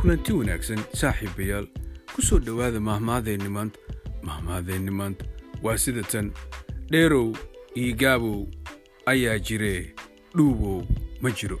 kulanti wanaagsan saaxiibayaal ku soo dhowaada mahmaadeenni maanta mahmaadeenni maanta waa sida tan. Dheerow iyo gaabow ayaa jiree dhuubow ma jiro.